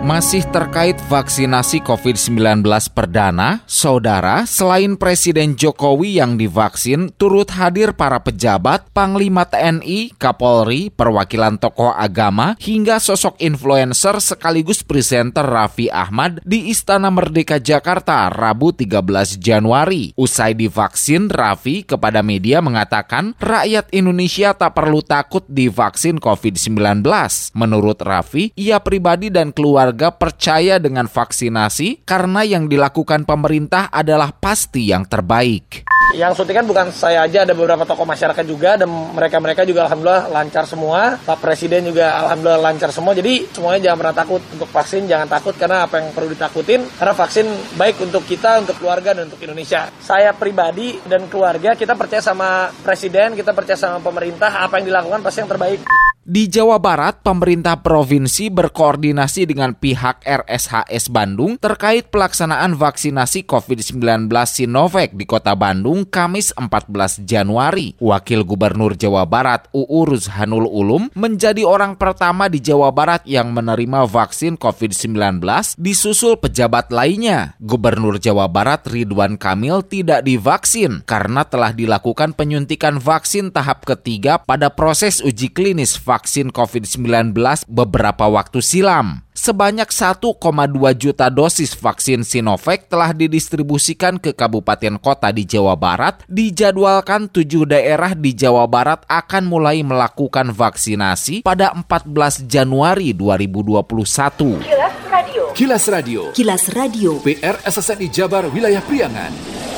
Masih terkait vaksinasi COVID-19 perdana, saudara, selain Presiden Jokowi yang divaksin, turut hadir para pejabat, Panglima TNI, Kapolri, perwakilan tokoh agama, hingga sosok influencer sekaligus presenter Raffi Ahmad di Istana Merdeka Jakarta Rabu 13 Januari. Usai divaksin, Raffi kepada media mengatakan rakyat Indonesia tak perlu takut divaksin COVID-19. Menurut Raffi, ia pribadi dan keluarga warga percaya dengan vaksinasi karena yang dilakukan pemerintah adalah pasti yang terbaik. Yang suntikan bukan saya aja, ada beberapa tokoh masyarakat juga dan mereka-mereka juga alhamdulillah lancar semua. Pak Presiden juga alhamdulillah lancar semua. Jadi semuanya jangan pernah takut untuk vaksin, jangan takut karena apa yang perlu ditakutin karena vaksin baik untuk kita, untuk keluarga dan untuk Indonesia. Saya pribadi dan keluarga kita percaya sama Presiden, kita percaya sama pemerintah, apa yang dilakukan pasti yang terbaik. Di Jawa Barat, pemerintah provinsi berkoordinasi dengan pihak RSHS Bandung terkait pelaksanaan vaksinasi COVID-19 Sinovac di Kota Bandung Kamis 14 Januari. Wakil Gubernur Jawa Barat UU Ruzhanul Ulum menjadi orang pertama di Jawa Barat yang menerima vaksin COVID-19 disusul pejabat lainnya. Gubernur Jawa Barat Ridwan Kamil tidak divaksin karena telah dilakukan penyuntikan vaksin tahap ketiga pada proses uji klinis vaksin vaksin COVID-19 beberapa waktu silam. Sebanyak 1,2 juta dosis vaksin Sinovac telah didistribusikan ke kabupaten kota di Jawa Barat. Dijadwalkan tujuh daerah di Jawa Barat akan mulai melakukan vaksinasi pada 14 Januari 2021. Kilas Radio. Kilas Radio. Kilas Radio. PR SSNI Jabar Wilayah Priangan.